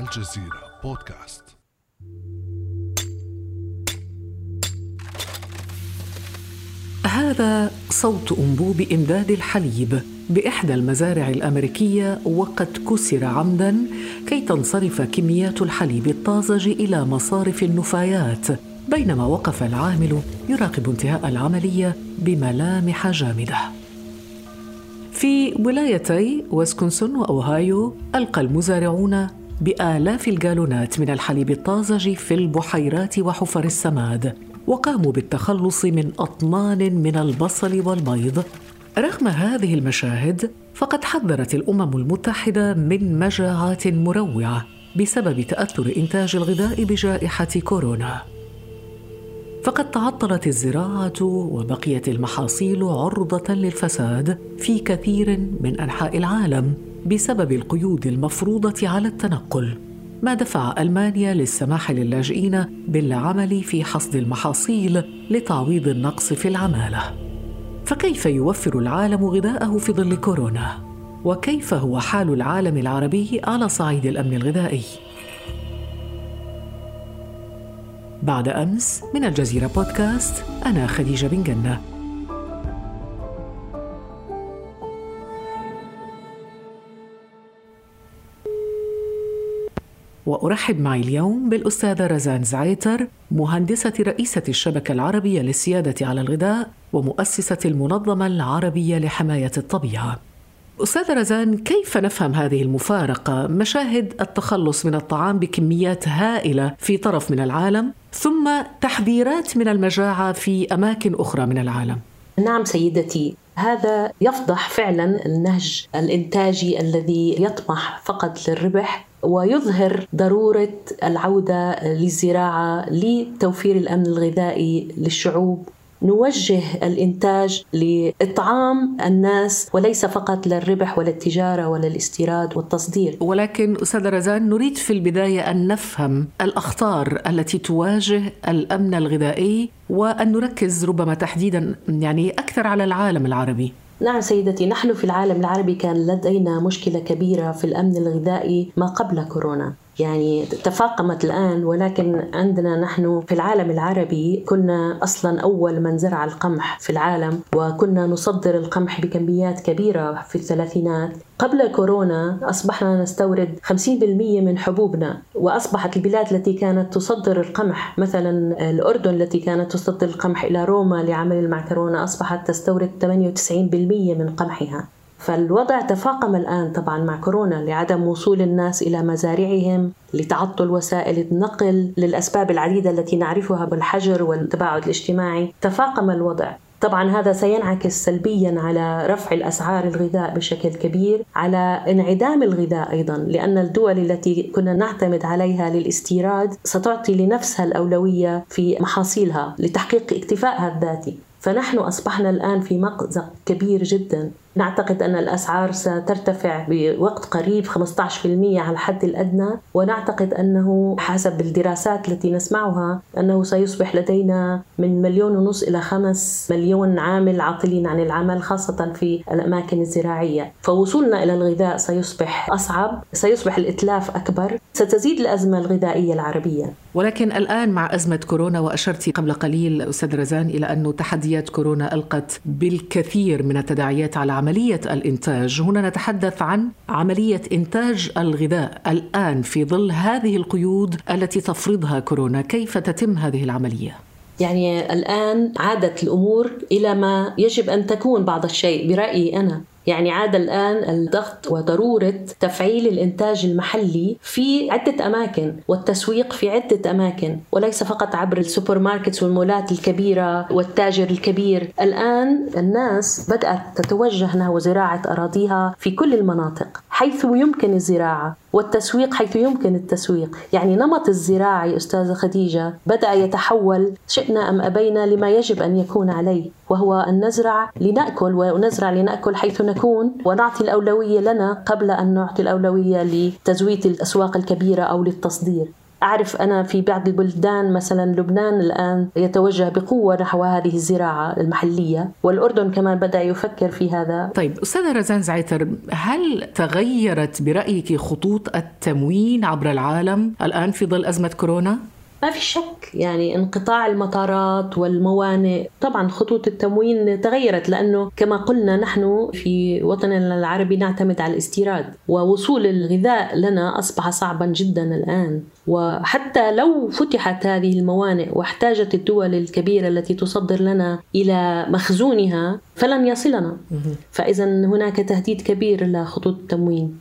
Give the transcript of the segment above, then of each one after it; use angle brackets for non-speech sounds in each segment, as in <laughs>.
الجزيرة بودكاست. هذا صوت أنبوب إمداد الحليب بإحدى المزارع الأمريكية وقد كسر عمدا كي تنصرف كميات الحليب الطازج إلى مصارف النفايات بينما وقف العامل يراقب انتهاء العملية بملامح جامدة. في ولايتي ويسكونسن وأوهايو ألقى المزارعون بآلاف الجالونات من الحليب الطازج في البحيرات وحفر السماد وقاموا بالتخلص من أطنان من البصل والبيض. رغم هذه المشاهد فقد حذرت الأمم المتحدة من مجاعات مروعة بسبب تأثر إنتاج الغذاء بجائحة كورونا. فقد تعطلت الزراعة وبقيت المحاصيل عرضة للفساد في كثير من أنحاء العالم. بسبب القيود المفروضة على التنقل. ما دفع ألمانيا للسماح للاجئين بالعمل في حصد المحاصيل لتعويض النقص في العمالة. فكيف يوفر العالم غذاءه في ظل كورونا؟ وكيف هو حال العالم العربي على صعيد الأمن الغذائي؟ بعد أمس من الجزيرة بودكاست أنا خديجة بن جنة. وأرحب معي اليوم بالأستاذة رزان زعيتر مهندسة رئيسة الشبكة العربية للسيادة على الغذاء ومؤسسة المنظمة العربية لحماية الطبيعة. أستاذة رزان كيف نفهم هذه المفارقة؟ مشاهد التخلص من الطعام بكميات هائلة في طرف من العالم ثم تحذيرات من المجاعة في أماكن أخرى من العالم. نعم سيدتي هذا يفضح فعلا النهج الإنتاجي الذي يطمح فقط للربح ويظهر ضرورة العودة للزراعة لتوفير الأمن الغذائي للشعوب نوجه الإنتاج لإطعام الناس وليس فقط للربح ولا التجارة ولا الاستيراد والتصدير. ولكن أستاذ رزان نريد في البداية أن نفهم الأخطار التي تواجه الأمن الغذائي وأن نركز ربما تحديدا يعني أكثر على العالم العربي. نعم سيدتي نحن في العالم العربي كان لدينا مشكلة كبيرة في الأمن الغذائي ما قبل كورونا. يعني تفاقمت الآن ولكن عندنا نحن في العالم العربي كنا أصلا أول من زرع القمح في العالم وكنا نصدر القمح بكميات كبيرة في الثلاثينات. قبل كورونا أصبحنا نستورد 50% من حبوبنا وأصبحت البلاد التي كانت تصدر القمح مثلا الأردن التي كانت تصدر القمح إلى روما لعمل المعكرونة أصبحت تستورد 98% من قمحها. فالوضع تفاقم الآن طبعا مع كورونا لعدم وصول الناس إلى مزارعهم لتعطل وسائل النقل للأسباب العديدة التي نعرفها بالحجر والتباعد الاجتماعي. تفاقم الوضع. طبعا هذا سينعكس سلبيا على رفع الأسعار الغذاء بشكل كبير على انعدام الغذاء أيضا لأن الدول التي كنا نعتمد عليها للاستيراد ستعطي لنفسها الأولوية في محاصيلها لتحقيق اكتفائها الذاتي. فنحن أصبحنا الآن في مأزق كبير جدا. نعتقد أن الأسعار سترتفع بوقت قريب 15% على الحد الأدنى ونعتقد أنه حسب الدراسات التي نسمعها أنه سيصبح لدينا من مليون ونص إلى خمس مليون عامل عاطلين عن العمل خاصة في الأماكن الزراعية. فوصولنا إلى الغذاء سيصبح أصعب سيصبح الإتلاف أكبر ستزيد الأزمة الغذائية العربية. ولكن الآن مع أزمة كورونا وأشرت قبل قليل أستاذ رزان إلى أن تحديات كورونا ألقت بالكثير من التداعيات على عملية الإنتاج. هنا نتحدث عن عملية إنتاج الغذاء الآن في ظل هذه القيود التي تفرضها كورونا. كيف تتم هذه العملية؟ يعني الآن عادت الأمور إلى ما يجب أن تكون بعض الشيء برأيي أنا. يعني عاد الآن الضغط وضرورة تفعيل الإنتاج المحلي في عدة أماكن والتسويق في عدة أماكن وليس فقط عبر ال supermarkets والمولات الكبيرة والتاجر الكبير. الآن الناس بدأت تتوجه نحو زراعة أراضيها في كل المناطق. حيث يمكن الزراعة والتسويق حيث يمكن التسويق. يعني نمط الزراعي أستاذة خديجة بدأ يتحول شئنا أم أبينا لما يجب أن يكون عليه وهو أن نزرع لنأكل ونزرع لنأكل حيث نكون ونعطي الأولوية لنا قبل أن نعطي الأولوية لتزويد الأسواق الكبيرة أو للتصدير. أعرف أنا في بعض البلدان مثلا لبنان الآن يتوجه بقوة نحو هذه الزراعة المحلية والأردن كمان بدأ يفكر في هذا طيب أستاذة رزان زعيتر هل تغيرت برأيك خطوط التموين عبر العالم الآن في ظل أزمة كورونا؟ ما في شك يعني انقطاع المطارات والموانئ. طبعا خطوط التموين تغيرت لأنه كما قلنا نحن في وطننا العربي نعتمد على الاستيراد ووصول الغذاء لنا أصبح صعبا جدا الآن. وحتى لو فتحت هذه الموانئ واحتاجت الدول الكبيرة التي تصدر لنا إلى مخزونها فلن يصلنا. فإذا هناك تهديد كبير لخطوط التموين.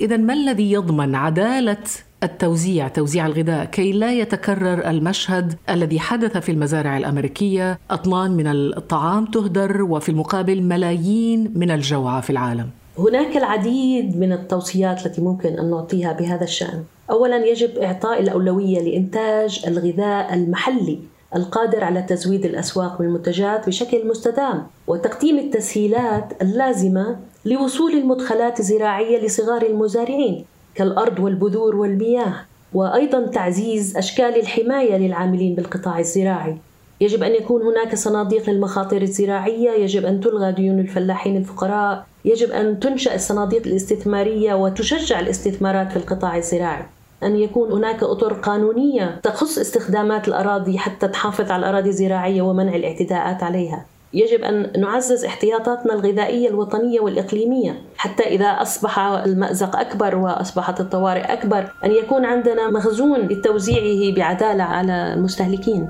إذا ما الذي يضمن عدالة التوزيع توزيع الغذاء كي لا يتكرر المشهد الذي حدث في المزارع الأمريكية. اطنان من الطعام تهدر وفي المقابل ملايين من الجوعى في العالم. هناك العديد من التوصيات التي ممكن أن نعطيها بهذا الشأن. اولا يجب إعطاء الأولوية لإنتاج الغذاء المحلي القادر على تزويد الأسواق والمنتجات بشكل مستدام وتقديم التسهيلات اللازمة لوصول المدخلات الزراعية لصغار المزارعين. كالأرض والبذور والمياه وأيضا تعزيز أشكال الحماية للعاملين بالقطاع الزراعي. يجب أن يكون هناك صناديق للمخاطر الزراعية يجب أن تلغى ديون الفلاحين الفقراء يجب أن تنشأ الصناديق الاستثمارية وتشجع الاستثمارات في القطاع الزراعي. أن يكون هناك أطر قانونية تخص استخدامات الأراضي حتى تحافظ على الأراضي الزراعية ومنع الاعتداءات عليها. يجب أن نعزز احتياطاتنا الغذائية الوطنية والإقليمية. حتى إذا أصبح المأزق أكبر وأصبحت الطوارئ أكبر أن يكون عندنا مخزون لتوزيعه بعدالة على المستهلكين.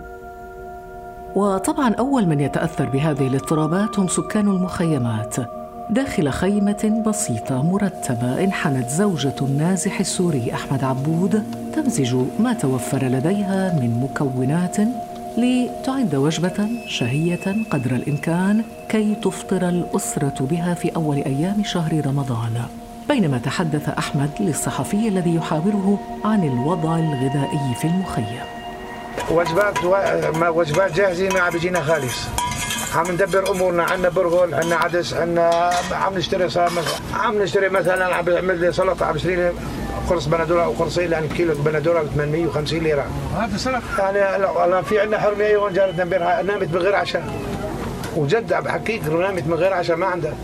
وطبعا أول من يتأثر بهذه الاضطرابات هم سكان المخيمات. داخل خيمة بسيطة مرتبة انحنت زوجة النازح السوري أحمد عبود تمزج ما توفر لديها من مكونات لتعد وجبة شهية قدر الإمكان كي تفطر الأسرة بها في أول أيام شهر رمضان. بينما تحدث أحمد للصحفي الذي يحاوره عن الوضع الغذائي في المخيم. وجبات و... وجبات جاهزة ما بيجينا خالص. عم ندبر أمورنا عندنا برغل عندنا عدس عندنا عم نشتري عم نشتري مثلا عم بعمل لي سلطة عم بشتري قرص بندورة أو قرصين لأن كيلو بندورة ب 850 ليرة. هذا سلطه يعني لو في عندنا حرمه يوم جارتنا امبارح نامت من غير عشاء. وجد بحكيك نامت من غير عشاء ما عندها.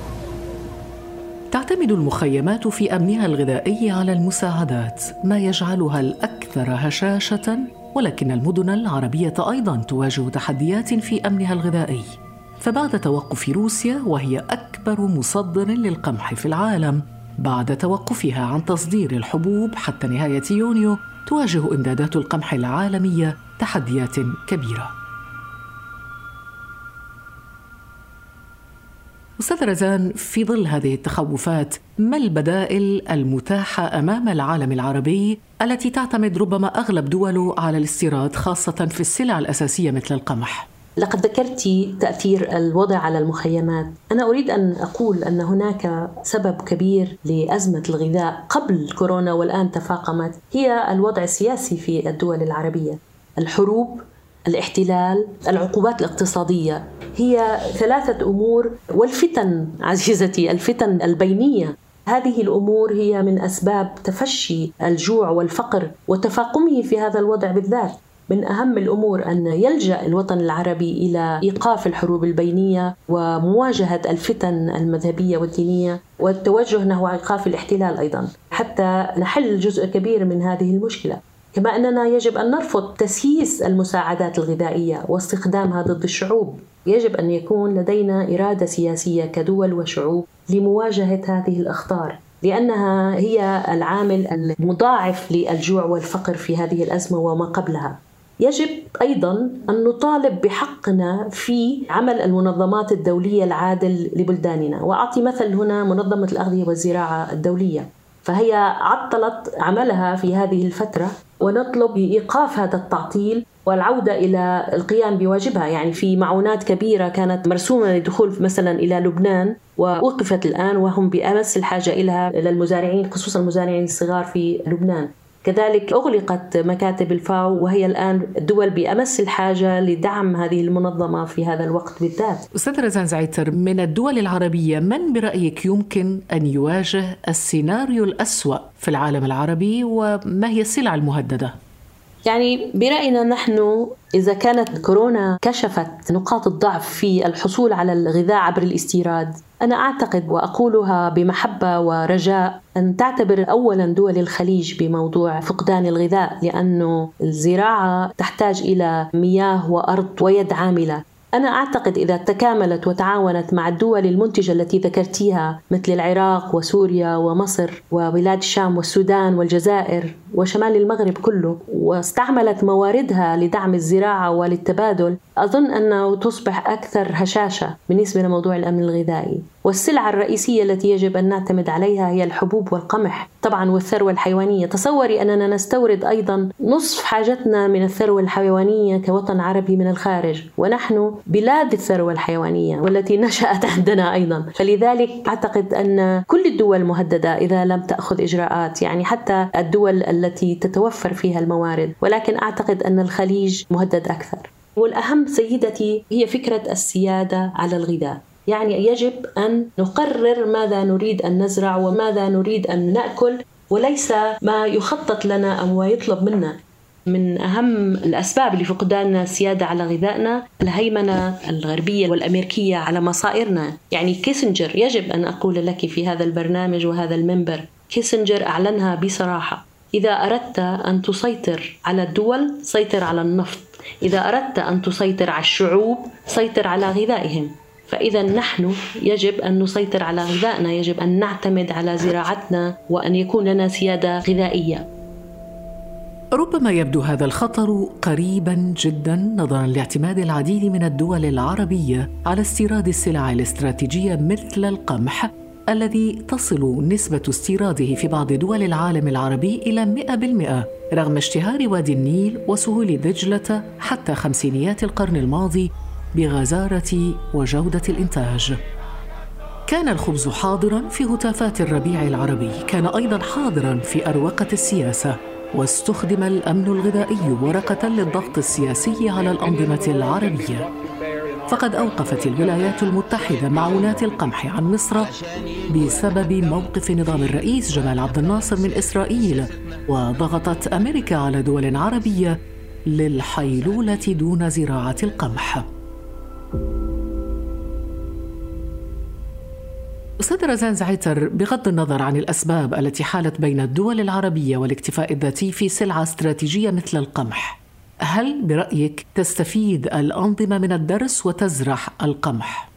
تعتمد المخيمات في أمنها الغذائي على المساعدات ما يجعلها الأكثر هشاشة ولكن المدن العربية أيضا تواجه تحديات في أمنها الغذائي. فبعد توقف روسيا وهي أكبر مصدر للقمح في العالم بعد توقفها عن تصدير الحبوب حتى نهاية يونيو تواجه إمدادات القمح العالمية تحديات كبيرة أستاذ رزان في ظل هذه التخوفات ما البدائل المتاحة أمام العالم العربي التي تعتمد ربما أغلب دوله على الاستيراد خاصة في السلع الأساسية مثل القمح؟ لقد ذكرت تأثير الوضع على المخيمات. أنا أريد أن أقول أن هناك سبب كبير لأزمة الغذاء قبل كورونا والآن تفاقمت هي الوضع السياسي في الدول العربية. الحروب الاحتلال العقوبات الاقتصادية هي ثلاثة أمور والفتن عزيزتي الفتن البينية. هذه الأمور هي من أسباب تفشي الجوع والفقر وتفاقمه في هذا الوضع بالذات. من أهم الأمور أن يلجأ الوطن العربي إلى إيقاف الحروب البينية ومواجهة الفتن المذهبية والدينية والتوجه نحو إيقاف الاحتلال أيضا حتى نحل جزء كبير من هذه المشكلة. كما أننا يجب أن نرفض تسييس المساعدات الغذائية واستخدامها ضد الشعوب. يجب أن يكون لدينا إرادة سياسية كدول وشعوب لمواجهة هذه الأخطار لأنها هي العامل المضاعف للجوع والفقر في هذه الأزمة وما قبلها. يجب أيضا أن نطالب بحقنا في عمل المنظمات الدولية العادل لبلداننا، وأعطي مثل هنا منظمة الأغذية والزراعة الدولية، فهي عطلت عملها في هذه الفترة ونطلب إيقاف هذا التعطيل والعودة إلى القيام بواجبها. يعني في معونات كبيرة كانت مرسومة للدخول مثلا إلى لبنان ووقفت الآن وهم بأمس الحاجة إليها للمزارعين خصوصا المزارعين الصغار في لبنان. كذلك أغلقت مكاتب الفاو وهي الآن الدول بأمس الحاجة لدعم هذه المنظمة في هذا الوقت بالذات أستاذ رزان زعيتر من الدول العربية من برأيك يمكن أن يواجه السيناريو الأسوأ في العالم العربي وما هي السلع المهددة؟ يعني برأينا نحن إذا كانت كورونا كشفت نقاط الضعف في الحصول على الغذاء عبر الاستيراد أنا أعتقد وأقولها بمحبة ورجاء أن تعتبر أولا دول الخليج بموضوع فقدان الغذاء لأنه الزراعة تحتاج إلى مياه وأرض ويد عاملة. أنا أعتقد إذا تكاملت وتعاونت مع الدول المنتجة التي ذكرتيها مثل العراق وسوريا ومصر وبلاد الشام والسودان والجزائر وشمال المغرب كله واستعملت مواردها لدعم الزراعة وللتبادل أظن أنه تصبح أكثر هشاشة بالنسبة لموضوع الأمن الغذائي. والسلعة الرئيسية التي يجب أن نعتمد عليها هي الحبوب والقمح. طبعا والثروة الحيوانية. تصوري أننا نستورد أيضا نصف حاجتنا من الثروة الحيوانية كوطن عربي من الخارج ونحن بلاد الثروة الحيوانية والتي نشأت عندنا أيضا. فلذلك أعتقد أن كل الدول مهددة إذا لم تأخذ إجراءات يعني حتى الدول التي تتوفر فيها الموارد. ولكن أعتقد أن الخليج مهدد أكثر. والأهم سيدتي هي فكرة السيادة على الغذاء. يعني يجب أن نقرر ماذا نريد أن نزرع وماذا نريد أن نأكل وليس ما يخطط لنا أو يطلب منا. من أهم الأسباب لفقدان السيادة على غذائنا الهيمنة الغربية والأمريكية على مصائرنا. يعني كيسنجر يجب أن أقول لك في هذا البرنامج وهذا المنبر كيسنجر أعلنها بصراحة. إذا أردت أن تسيطر على الدول سيطر على النفط. إذا أردت أن تسيطر على الشعوب سيطر على غذائهم. فإذا نحن يجب أن نسيطر على غذائنا يجب أن نعتمد على زراعتنا وأن يكون لنا سيادة غذائية. ربما يبدو هذا الخطر قريبا جدا نظرا لاعتماد العديد من الدول العربية على استيراد السلع الاستراتيجية مثل القمح الذي تصل نسبة استيراده في بعض دول العالم العربي إلى 100% رغم اشتهار وادي النيل وسهول دجلة حتى خمسينيات القرن الماضي بغزارة وجودة الإنتاج. كان الخبز حاضرا في هتافات الربيع العربي. كان أيضا حاضرا في أروقة السياسة. واستخدم الأمن الغذائي ورقة للضغط السياسي على الأنظمة العربية. فقد أوقفت الولايات المتحدة معونات القمح عن مصر بسبب موقف نظام الرئيس جمال عبد الناصر من إسرائيل. وضغطت أمريكا على دول عربية للحيلولة دون زراعة القمح. أستاذ رزان زعيتر بغض النظر عن الأسباب التي حالت بين الدول العربية والاكتفاء الذاتي في سلعة استراتيجية مثل القمح هل برأيك تستفيد الأنظمة من الدرس وتزرع القمح؟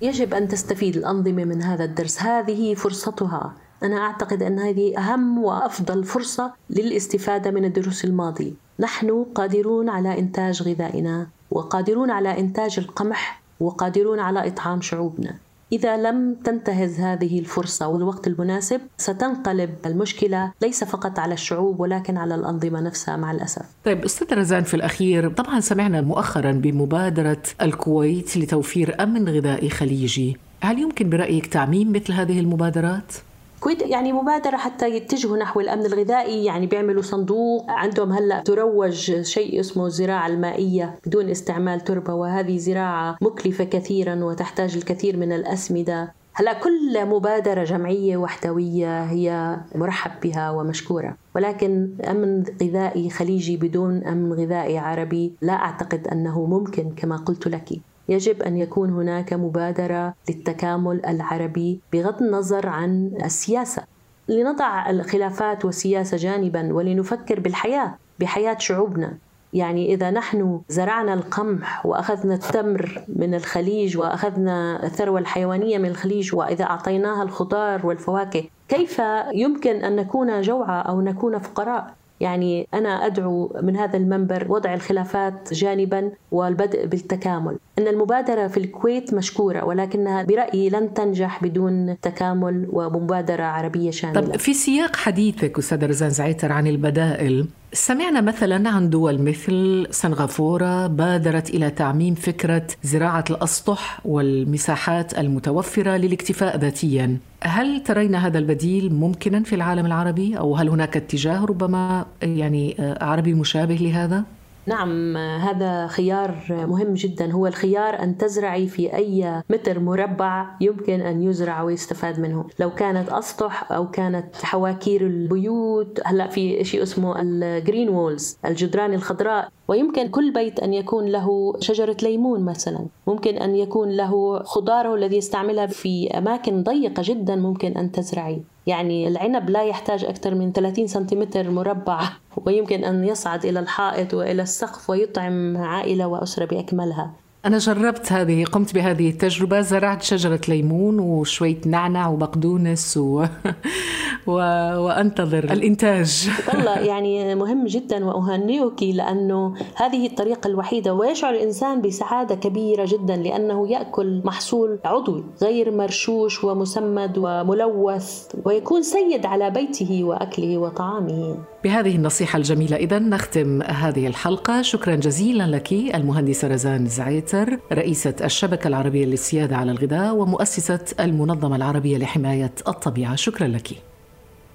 يجب أن تستفيد الأنظمة من هذا الدرس. هذه فرصتها. أنا أعتقد أن هذه أهم وأفضل فرصة للاستفادة من الدروس الماضية. نحن قادرون على إنتاج غذائنا وقادرون على إنتاج القمح وقادرون على إطعام شعوبنا. إذا لم تنتهز هذه الفرصة والوقت المناسب ستنقلب المشكلة ليس فقط على الشعوب ولكن على الأنظمة نفسها مع الأسف طيب أستاذ رزان في الأخير طبعا سمعنا مؤخرا بمبادرة الكويت لتوفير أمن غذائي خليجي هل يمكن برأيك تعميم مثل هذه المبادرات؟ الكويت يعني مبادرة حتى يتجهوا نحو الأمن الغذائي يعني بيعملوا صندوق. عندهم هلأ تروج شيء اسمه الزراعة المائية بدون استعمال تربة وهذه زراعة مكلفة كثيرا وتحتاج الكثير من الأسمدة. هلأ كل مبادرة جمعية وحدوية هي مرحب بها ومشكورة. ولكن أمن غذائي خليجي بدون أمن غذائي عربي لا أعتقد أنه ممكن كما قلت لك. يجب أن يكون هناك مبادرة للتكامل العربي بغض النظر عن السياسة. لنضع الخلافات والسياسة جانبا ولنفكر بالحياة بحياة شعوبنا. يعني إذا نحن زرعنا القمح وأخذنا التمر من الخليج وأخذنا الثروة الحيوانية من الخليج وإذا أعطيناها الخضار والفواكه كيف يمكن أن نكون جوعى أو نكون فقراء؟ يعني أنا أدعو من هذا المنبر وضع الخلافات جانبا والبدء بالتكامل. أن المبادرة في الكويت مشكورة ولكنها برأيي لن تنجح بدون تكامل ومبادرة عربية شاملة. طب في سياق حديثك أستاذة رزان زعيتر عن البدائل سمعنا مثلا عن دول مثل سنغافورة بادرت إلى تعميم فكرة زراعة الأسطح والمساحات المتوفرة للاكتفاء ذاتيا هل ترين هذا البديل ممكنا في العالم العربي أو هل هناك اتجاه ربما يعني عربي مشابه لهذا؟ نعم هذا خيار مهم جدا. هو الخيار أن تزرعي في أي متر مربع يمكن أن يزرع ويستفاد منه. لو كانت أسطح أو كانت حواكير البيوت هلأ في شيء اسمه ال green walls الجدران الخضراء. ويمكن كل بيت أن يكون له شجرة ليمون مثلا. ممكن أن يكون له خضاره الذي يستعملها في أماكن ضيقة جدا ممكن أن تزرعي. يعني العنب لا يحتاج أكثر من 30 سنتيمتر مربع ويمكن أن يصعد إلى الحائط وإلى السقف ويطعم عائلة وأسرة بأكملها. أنا جربت هذه قمت بهذه التجربة زرعت شجرة ليمون وشوية نعنع وبقدونس و... <laughs> و... وأنتظر الإنتاج. والله <laughs> يعني مهم جدا وأهنئك لأنه هذه الطريقة الوحيدة ويشعر الإنسان بسعادة كبيرة جدا لأنه يأكل محصول عضوي غير مرشوش ومسمد وملوث ويكون سيد على بيته وأكله وطعامه. بهذه النصيحة الجميلة إذا نختم هذه الحلقة. شكرا جزيلا لك المهندسة رزان زعيتر رئيسة الشبكة العربية للسيادة على الغذاء ومؤسسة المنظمة العربية لحماية الطبيعة. شكرا لك.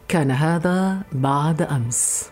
كان هذا بعد أمس.